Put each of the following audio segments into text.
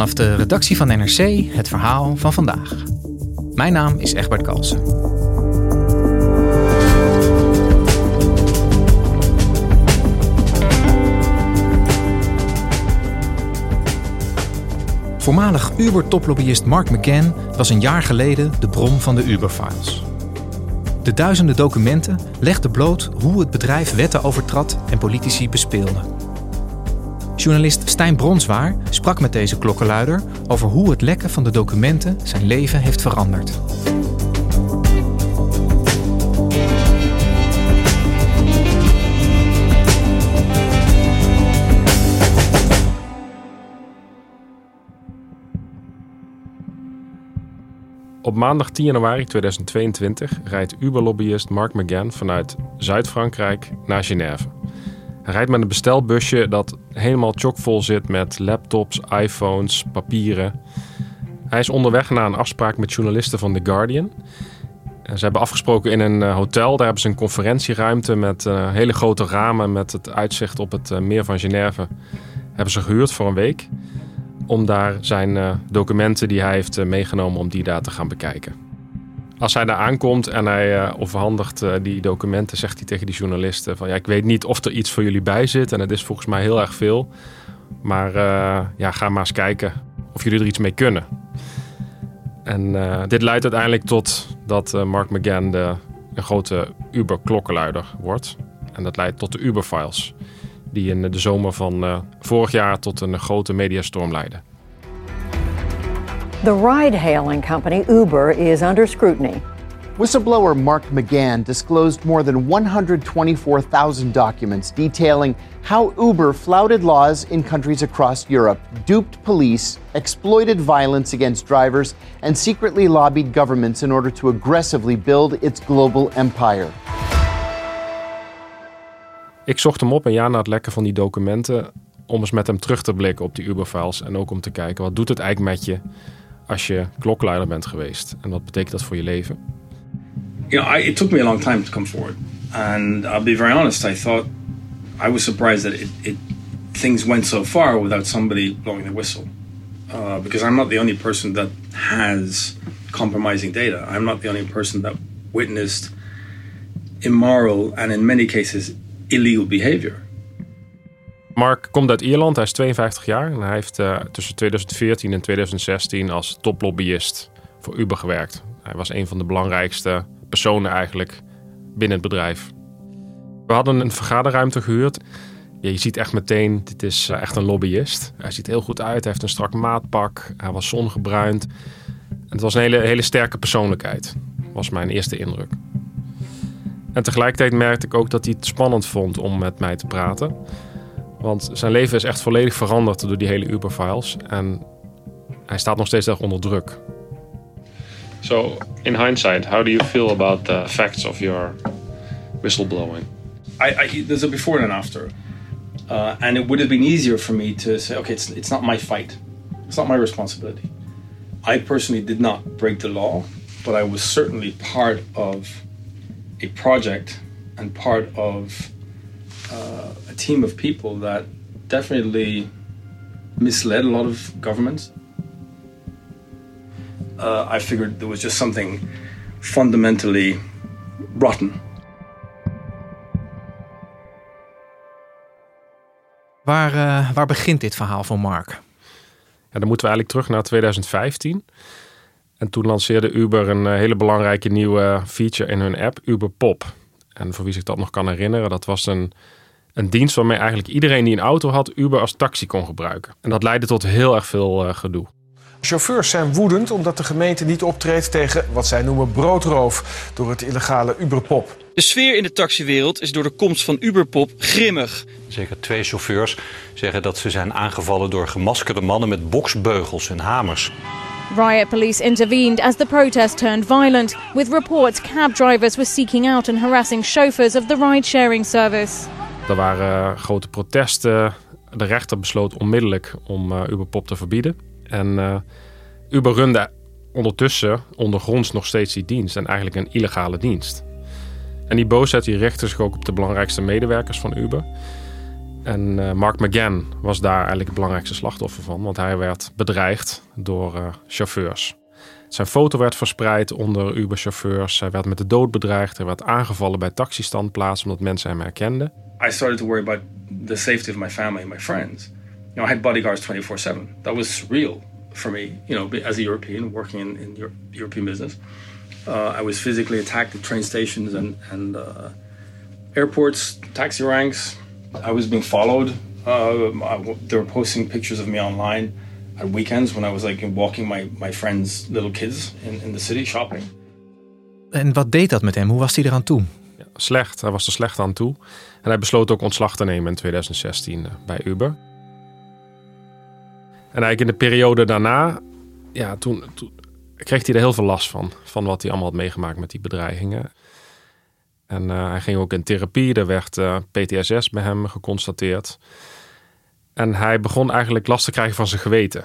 Vanaf de redactie van NRC het verhaal van vandaag. Mijn naam is Egbert Kalsen. Voormalig Uber-toplobbyist Mark McGann was een jaar geleden de bron van de Uber-files. De duizenden documenten legden bloot hoe het bedrijf wetten overtrad en politici bespeelde. Journalist Stijn Bronswaar sprak met deze klokkenluider over hoe het lekken van de documenten zijn leven heeft veranderd. Op maandag 10 januari 2022 rijdt Uber-lobbyist Mark McGann vanuit Zuid-Frankrijk naar Genève. Rijdt met een bestelbusje dat helemaal chockvol zit met laptops, iPhones, papieren. Hij is onderweg naar een afspraak met journalisten van The Guardian. Ze hebben afgesproken in een eh, hotel. Daar hebben ze een conferentieruimte met uh, hele grote ramen met het uitzicht op het uh, meer van Genève. Hebben ze gehuurd voor een week om daar zijn documenten die hij heeft meegenomen, om die daar te gaan bekijken. Als hij daar aankomt en hij uh, overhandigt die documenten, zegt hij tegen die journalisten van ja, ik weet niet of er iets voor jullie bij zit en het is volgens mij heel erg veel. Maar ja, ga maar eens kijken of jullie er iets mee kunnen. En dit leidt uiteindelijk tot dat Mark McGann de, een grote Uber-klokkenluider wordt. En dat leidt tot de Uber-files die in de zomer van vorig jaar tot een grote mediastorm leidde. The ride-hailing company Uber is under scrutiny. Whistleblower Mark McGann disclosed more than 124,000 documents detailing how Uber flouted laws in countries across Europe, duped police, exploited violence against drivers, and secretly lobbied governments in order to aggressively build its global empire. Ik zocht hem op een jaar na het lekken van die documenten om eens met hem terug te blikken op die Uber-files en ook om te kijken wat doet het eigenlijk met je als je klokluider bent geweest en wat betekent dat voor je leven? You know, I, it took me a long time to come forward, and I'll be very honest. I thought I was surprised that it, it things went so far without somebody blowing the whistle, uh, because I'm not the only person that has compromising data. I'm not the only person that witnessed immoral and in many cases illegal behavior. Mark komt uit Ierland, hij is 52 jaar en hij heeft uh, tussen 2014 en 2016 als toplobbyist voor Uber gewerkt. Hij was een van de belangrijkste personen eigenlijk binnen het bedrijf. We hadden een vergaderruimte gehuurd. Ja, je ziet echt meteen, dit is uh, echt een lobbyist. Hij ziet heel goed uit, hij heeft een strak maatpak, hij was zongebruind. Het was een hele, hele sterke persoonlijkheid, was mijn eerste indruk. En tegelijkertijd merkte ik ook dat hij het spannend vond om met mij te praten. Want zijn leven is echt volledig veranderd door die hele Uber-files. En hij staat nog steeds erg onder druk. So, in hindsight, how do you feel about the facts of your whistleblowing? I, I, there's a before and an after. Uh, and it would have been easier for me to say, okay, it's, it's not my fight. It's not my responsibility. I personally did not break the law, but I was certainly part of a project and part of uh, team of people that definitely misled a lot of governments. Uh, I figured there was just something fundamentally rotten. Waar, uh, waar begint dit verhaal van Mark? Ja, dan moeten we eigenlijk terug naar 2015. En toen lanceerde Uber een uh, hele belangrijke nieuwe feature in hun app, Uber Pop. En voor wie zich dat nog kan herinneren, dat was een, een dienst waarmee eigenlijk iedereen die een auto had, Uber als taxi kon gebruiken. En dat leidde tot heel erg veel uh, gedoe. Chauffeurs zijn woedend omdat de gemeente niet optreedt tegen wat zij noemen broodroof door het illegale Uberpop. De sfeer in de taxiwereld is door de komst van Uberpop grimmig. Zeker twee chauffeurs zeggen dat ze zijn aangevallen door gemaskerde mannen met boksbeugels en hamers. Riot police intervened as the protest turned violent, with reports cab drivers were seeking out and harassing chauffeurs of the ride-sharing service. Er waren grote protesten. De rechter besloot onmiddellijk om uh, Uberpop te verbieden. En uh, Uber runde ondertussen ondergronds nog steeds die dienst en eigenlijk een illegale dienst. En die boosheid die richtte zich ook op de belangrijkste medewerkers van Uber. En Mark McGann was daar eigenlijk het belangrijkste slachtoffer van, want hij werd bedreigd door chauffeurs. Zijn foto werd verspreid onder Uber-chauffeurs. Hij werd met de dood bedreigd. Hij werd aangevallen bij taxistandplaatsen omdat mensen hem herkenden. I started to worry about the safety of my family and my friends. You know, I had bodyguards 24/7. That was real for me. You know, as a European working in, in Euro European business, uh, I was physically attacked at train stations and and uh, airports, taxi ranks. I was being followed. Uh, they were posting pictures of me online at weekends when I was like walking my, my friends' little kids in, in the city shopping. En wat deed dat met hem? Hoe was hij eraan toe? Ja, slecht. Hij was er slecht aan toe. En hij besloot ook ontslag te nemen in 2016 uh, bij Uber. En eigenlijk in de periode daarna, ja, toen, toen kreeg hij er heel veel last van. Van wat hij allemaal had meegemaakt met die bedreigingen. En uh, hij ging ook in therapie. Er werd uh, PTSS bij hem geconstateerd. En hij begon eigenlijk last te krijgen van zijn geweten.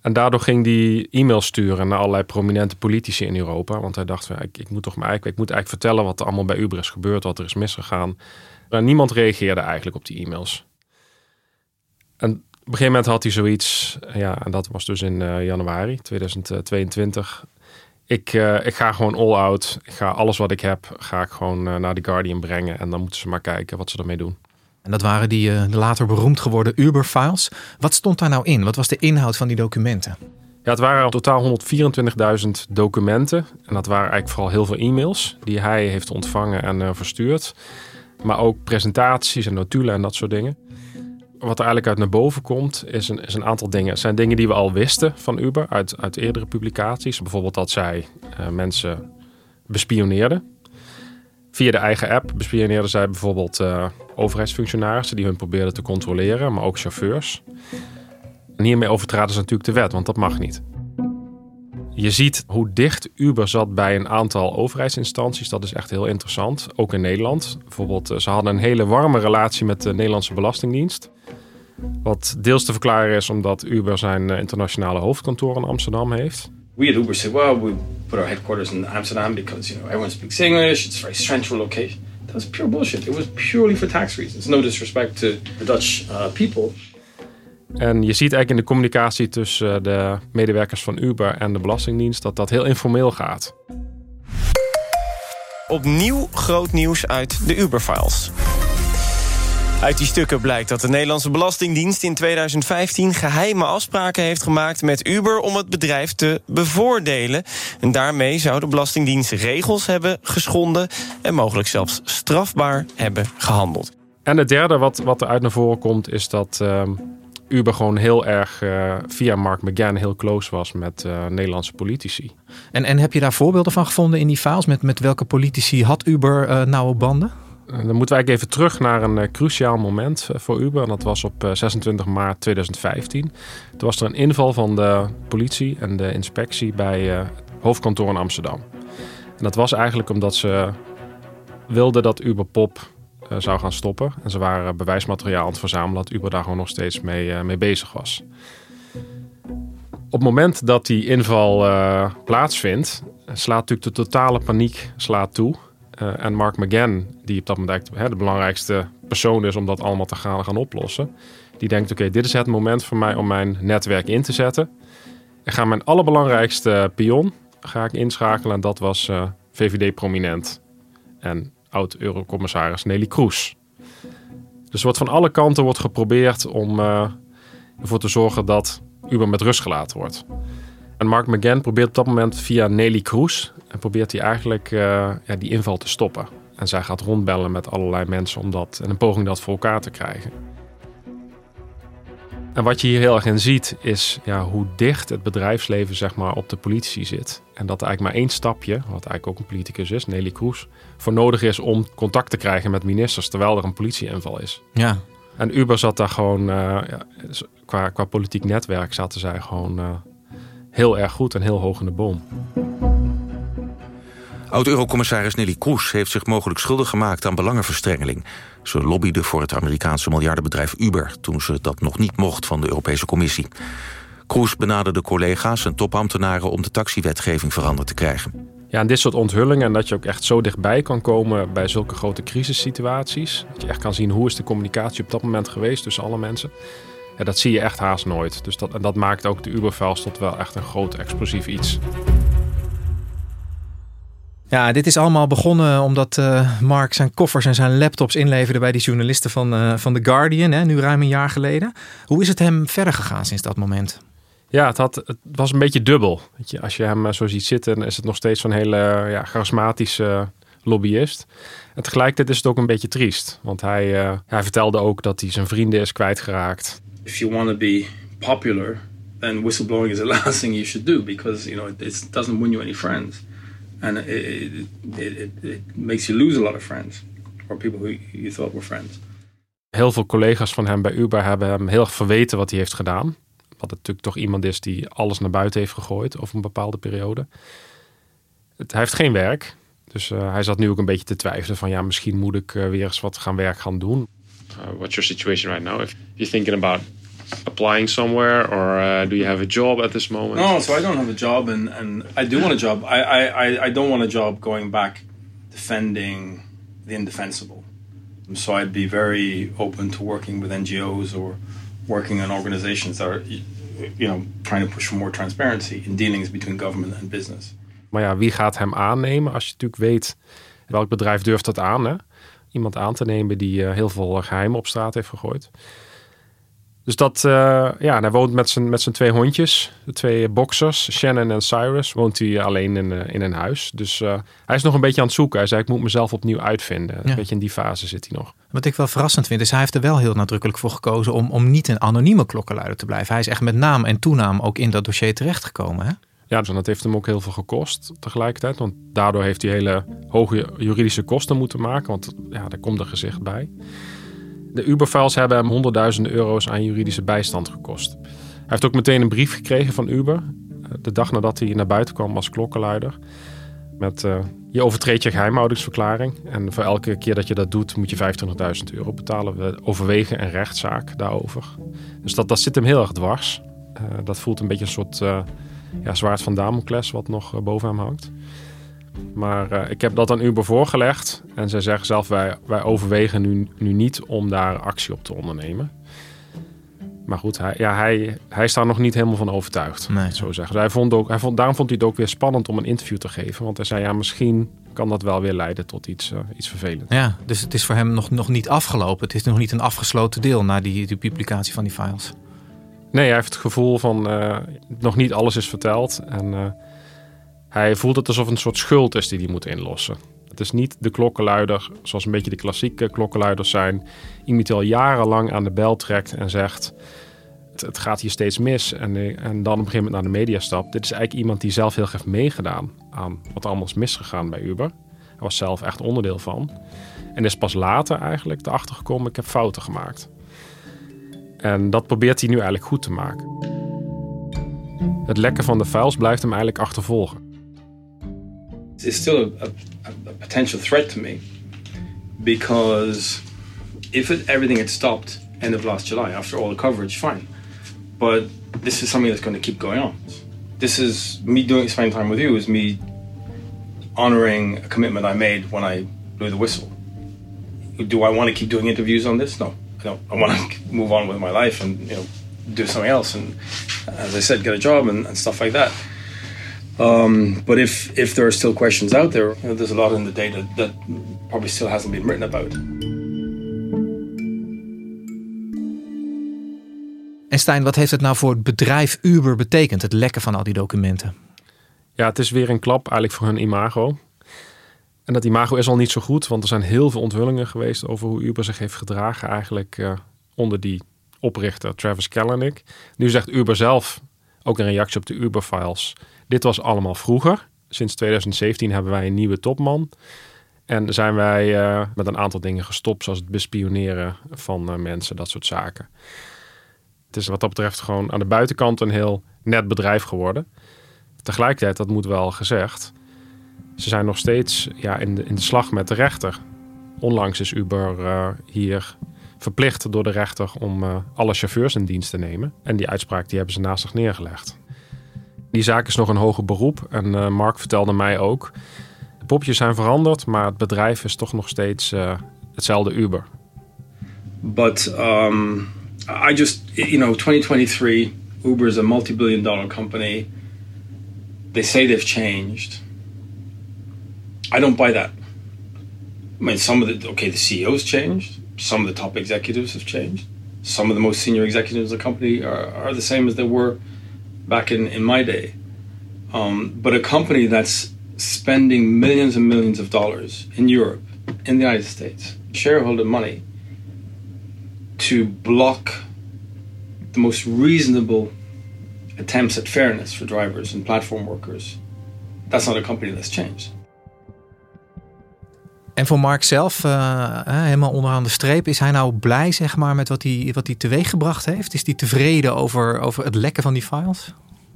En daardoor ging hij e-mails sturen naar allerlei prominente politici in Europa. Want hij dacht, ik, ik moet toch maar ik moet eigenlijk vertellen wat er allemaal bij Uber is gebeurd, wat er is misgegaan. Maar niemand reageerde eigenlijk op die e-mails. En op een gegeven moment had hij zoiets, ja, en dat was dus in uh, januari 2022 ik, uh, ik ga gewoon all out. Ik ga alles wat ik heb, ga ik gewoon naar The Guardian brengen. En dan moeten ze maar kijken wat ze ermee doen. En dat waren die de later beroemd geworden Uber-files. Wat stond daar nou in? Wat was de inhoud van die documenten? Ja, het waren totaal 124.000 documenten. En dat waren eigenlijk vooral heel veel e-mails die hij heeft ontvangen en verstuurd. Maar ook presentaties en notulen en dat soort dingen wat er eigenlijk uit naar boven komt, is een, is een aantal dingen. Het zijn dingen die we al wisten van Uber uit, uit eerdere publicaties. Bijvoorbeeld dat zij uh, mensen bespioneerden. Via de eigen app bespioneerden zij bijvoorbeeld uh, overheidsfunctionarissen die hun probeerden te controleren, maar ook chauffeurs. Hiermee overtraden ze natuurlijk de wet, want dat mag niet. Je ziet hoe dicht Uber zat bij een aantal overheidsinstanties. Dat is echt heel interessant. Ook in Nederland. Bijvoorbeeld, ze hadden een hele warme relatie met de Nederlandse Belastingdienst. Wat deels te verklaren is omdat Uber zijn internationale hoofdkantoor in Amsterdam heeft. We at Uber say, well, we put our headquarters in Amsterdam because you know everyone speaks English. It's a very central location. That was pure bullshit. It was purely for tax reasons. No disrespect to the Dutch uh, people. En je ziet eigenlijk in de communicatie tussen de medewerkers van Uber en de Belastingdienst dat dat heel informeel gaat. Opnieuw groot nieuws uit de Uber-files. Uit die stukken blijkt dat de Nederlandse Belastingdienst in 2015 geheime afspraken heeft gemaakt met Uber om het bedrijf te bevoordelen. En daarmee zou de Belastingdienst regels hebben geschonden en mogelijk zelfs strafbaar hebben gehandeld. En het derde wat, wat er uit naar voren komt is dat uh, Uber gewoon heel erg uh, via Mark McGann heel close was met uh, Nederlandse politici. En, en heb je daar voorbeelden van gevonden in die files? Met, met welke politici had Uber uh, nauwe banden? Dan moeten we eigenlijk even terug naar een uh, cruciaal moment voor Uber. En dat was op uh, 26 maart 2015. Toen was er een inval van de politie en de inspectie bij het hoofdkantoor in Amsterdam. En dat was eigenlijk omdat ze wilden dat Uber Pop zou gaan stoppen. En ze waren bewijsmateriaal aan het verzamelen dat Uber daar gewoon nog steeds mee, mee bezig was. Op het moment dat die inval plaatsvindt, slaat natuurlijk de totale paniek slaat toe. Uh, en Mark McGann, die op dat moment de belangrijkste persoon is om dat allemaal te gaan, gaan oplossen. Die denkt, oké, dit is het moment voor mij om mijn netwerk in te zetten. Ik ga mijn allerbelangrijkste pion ga ik inschakelen. En dat was uh, VVD-prominent en oud-eurocommissaris Nelly Kroes. Dus wordt van alle kanten wordt geprobeerd om uh, ervoor te zorgen dat Uber met rust gelaten wordt. En Mark McGann probeert op dat moment via Nelly Kroes... en probeert hij eigenlijk uh, ja, die inval te stoppen. En zij gaat rondbellen met allerlei mensen om dat, en een poging dat voor elkaar te krijgen. En wat je hier heel erg in ziet, is ja, hoe dicht het bedrijfsleven zeg maar, op de politie zit. En dat er eigenlijk maar één stapje, wat eigenlijk ook een politicus is, Nelly Kroes, voor nodig is om contact te krijgen met ministers terwijl er een politieinval is. Ja. En Uber zat daar gewoon, uh, ja, qua, qua politiek netwerk zaten zij gewoon uh, heel erg goed en heel hoog in de boom. Oud-Eurocommissaris Nelly Kroes heeft zich mogelijk schuldig gemaakt aan belangenverstrengeling. Ze lobbyde voor het Amerikaanse miljardenbedrijf Uber... toen ze dat nog niet mocht van de Europese Commissie. Kroes benaderde collega's en topambtenaren... om de taxiwetgeving veranderd te krijgen. Ja, en dit soort onthullingen en dat je ook echt zo dichtbij kan komen... bij zulke grote crisissituaties. Dat je echt kan zien hoe is de communicatie op dat moment geweest tussen alle mensen. Ja, dat zie je echt haast nooit. Dus dat, en dat maakt ook de Uber-files tot wel echt een groot explosief iets. Ja, dit is allemaal begonnen omdat uh, Mark zijn koffers en zijn laptops inleverde bij die journalisten van, uh, van The Guardian, hè, nu ruim een jaar geleden. Hoe is het hem verder gegaan sinds dat moment? Ja, het, had, het was een beetje dubbel. Weet je, als je hem eh, zo ziet zitten, is het nog steeds zo'n hele ja, charismatische lobbyist. En tegelijkertijd is het ook een beetje triest. Want hij, hij vertelde ook dat hij zijn vrienden is kwijtgeraakt. If you want to be popular, then whistleblowing is the last thing you should do. Because, you know, it doesn't win you any friends. and it, it, it, it, makes you lose a lot of friends or people who you thought were friends. Heel veel collega's van hem bij Uber hebben hem heel erg verweten wat hij heeft gedaan. Wat natuurlijk toch iemand is die alles naar buiten heeft gegooid over een bepaalde periode. Het, hij heeft geen werk. Dus uh, hij zat nu ook een beetje te twijfelen van ja, misschien moet ik uh, weer eens wat gaan werk gaan doen. Uh, what's your situation right now? If you're thinking about applying somewhere, or uh, do you have a job at this moment? No, so I don't have a job, and, and I do want a job. I, I, I don't want a job going back defending the indefensible. So I'd be very open to working with NGOs or working in organizations that are, you know, trying to push for more transparency in dealings between government and business. Maar ja, wie gaat hem aannemen als je natuurlijk weet welk bedrijf durft dat aan? Hè? Iemand aan te nemen die uh, heel veel geheimen op straat heeft gegooid. Dus dat, uh, ja, hij woont met zijn, met zijn twee hondjes, de twee boxers, Shannon en Cyrus, woont hij alleen in, uh, in een huis. Dus uh, hij is nog een beetje aan het zoeken. Hij zei, ik moet mezelf opnieuw uitvinden. Ja. Een beetje in die fase zit hij nog. Wat ik wel verrassend vind, is hij heeft er wel heel nadrukkelijk voor gekozen om, om niet een anonieme klokkenluider te blijven. Hij is echt met naam en toenaam ook in dat dossier terechtgekomen, hè? Ja, dus dat heeft hem ook heel veel gekost tegelijkertijd. Want daardoor heeft hij hele hoge juridische kosten moeten maken. Want ja, daar komt er gezicht bij. De Uber-files hebben hem honderdduizenden euro's aan juridische bijstand gekost. Hij heeft ook meteen een brief gekregen van Uber. Eh, de dag nadat hij naar buiten kwam als klokkenluider. Met uh, je overtreedt je geheimhoudingsverklaring. En voor elke keer dat je dat doet, moet je 25.000 euro betalen. We overwegen een rechtszaak daarover. Dus dat, dat zit hem heel erg dwars. Uh, dat voelt een beetje een soort uh, ja, zwaard van Damocles wat nog boven hem hangt. Maar uh, ik heb dat aan Uber voorgelegd. En zij zeggen zelf, wij, wij overwegen nu, nu niet om daar actie op te ondernemen. Maar goed, hij, ja, hij, hij is daar nog niet helemaal van overtuigd. Nee. Zo zeggen. Dus hij vond ook, hij vond, daarom vond hij het ook weer spannend om een interview te geven. Want hij zei, ja, misschien kan dat wel weer leiden tot iets, uh, iets vervelends. Ja, dus het is voor hem nog, nog niet afgelopen. Het is nog niet een afgesloten deel na die, die publicatie van die files. Nee, hij heeft het gevoel van uh, nog niet alles is verteld. En hij voelt het alsof het een soort schuld is die hij moet inlossen. Het is niet de klokkenluider, zoals een beetje de klassieke klokkenluiders zijn. Iemand die al jarenlang aan de bel trekt en zegt... het, gaat hier steeds mis en, en dan op een gegeven moment naar de media stapt. Dit is eigenlijk iemand die zelf heel heeft meegedaan aan wat allemaal is misgegaan bij Uber. Hij was zelf echt onderdeel van. En is pas later eigenlijk erachter gekomen, ik heb fouten gemaakt. En dat probeert hij nu eigenlijk goed te maken. Het lekken van de files blijft hem eigenlijk achtervolgen. Is still a, a, a, potential threat to me because if it, everything had stopped end of last July after all the coverage, fine. But this is something that's going to keep going on. This is me doing spending time with you is me honoring a commitment I made when I blew the whistle. Do I want to keep doing interviews on this? No, I don't. I want to move on with my life and you know do something else and, as I said, get a job and, and stuff like that. Um, but if if there are still questions out there, you know, there's a lot in the data that probably still hasn't been written about. En Stijn, wat heeft het nou voor het bedrijf Uber betekend, het lekken van al die documenten? Ja, het is weer een klap eigenlijk voor hun imago. En dat imago is al niet zo goed, want er zijn heel veel onthullingen geweest over hoe Uber zich heeft gedragen eigenlijk uh, onder die oprichter Travis Kalanick. Nu zegt Uber zelf, ook een reactie op de Uber-files, dit was allemaal vroeger. Sinds 2017 hebben wij een nieuwe topman. En zijn wij uh, met een aantal dingen gestopt, zoals het bespioneren van uh, mensen, dat soort zaken. Het is wat dat betreft gewoon aan de buitenkant een heel net bedrijf geworden. Tegelijkertijd, dat moet wel gezegd, ze zijn nog steeds ja, in, de, in de slag met de rechter. Onlangs is Uber uh, hier verplicht door de rechter om alle chauffeurs in dienst te nemen. En die uitspraak die hebben ze naast zich neergelegd. Die zaak is nog een hoger beroep. En uh, Mark vertelde mij ook. De popjes zijn veranderd, maar het bedrijf is toch nog steeds hetzelfde Uber. But um, I just, you know, 2023, Uber is a multi-billion dollar company. They say they've changed. I don't buy that. I mean, some of the okay, the CEO's changed. Some of the top executives have changed. Some of the most senior executives of the company are, are the same as they were back in, in my day. Um, but a company that's spending millions and millions of dollars in Europe, in the United States, shareholder money to block the most reasonable attempts at fairness for drivers and platform workers, that's not a company that's changed. En voor Mark zelf, uh, helemaal onderaan de streep, is hij nou blij zeg maar, met wat hij, wat hij teweeggebracht heeft? Is hij tevreden over, over het lekken van die files?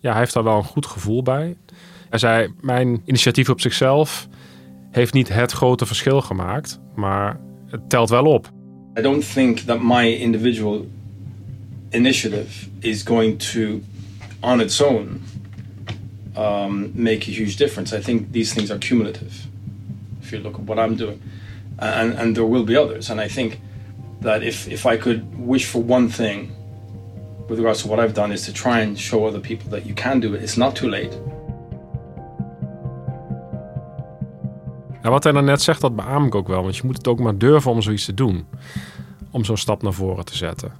Ja, hij heeft daar wel een goed gevoel bij. Hij zei, mijn initiatief op zichzelf heeft niet het grote verschil gemaakt, maar het telt wel op. I don't think that my individual initiative is going to, on its own, um, make a huge difference. I think these things are cumulative. If you look at what I'm doing, and and there will be others. And I think that if if I could wish for one thing, with regards to what I've done, is to try and show other people that you can do it. It's not too late. Nou, wat hij dan net zegt, dat beaam ik ook wel. Want je moet het ook maar durven om zoiets te doen. Om zo'n stap naar voren te zetten.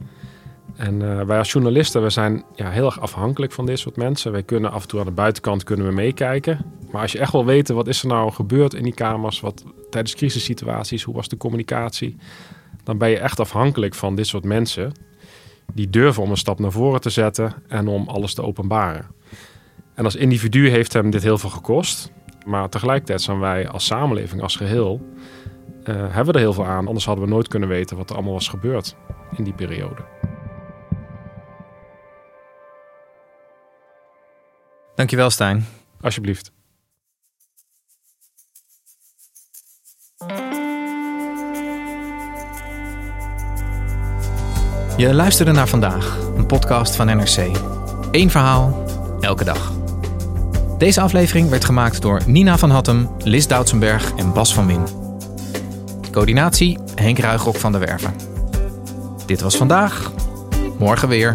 En uh, wij als journalisten, we zijn ja, heel erg afhankelijk van dit soort mensen. Wij kunnen af en toe aan de buitenkant kunnen we meekijken. Maar als je echt wil weten wat is er nou gebeurd in die kamers, wat, tijdens crisissituaties, hoe was de communicatie, dan ben je echt afhankelijk van dit soort mensen die durven om een stap naar voren te zetten en om alles te openbaren. En als individu heeft hem dit heel veel gekost. Maar tegelijkertijd zijn wij als samenleving, als geheel, uh, hebben we er heel veel aan. Anders hadden we nooit kunnen weten wat er allemaal was gebeurd in die periode. Dankjewel, Stijn. Alsjeblieft. Je luisterde naar vandaag, een podcast van NRC. Eén verhaal, elke dag. Deze aflevering werd gemaakt door Nina van Hattem, Lis Doutsenberg en Bas van Win. Coördinatie Henk Ruigrok van der Werven. Dit was vandaag. Morgen weer.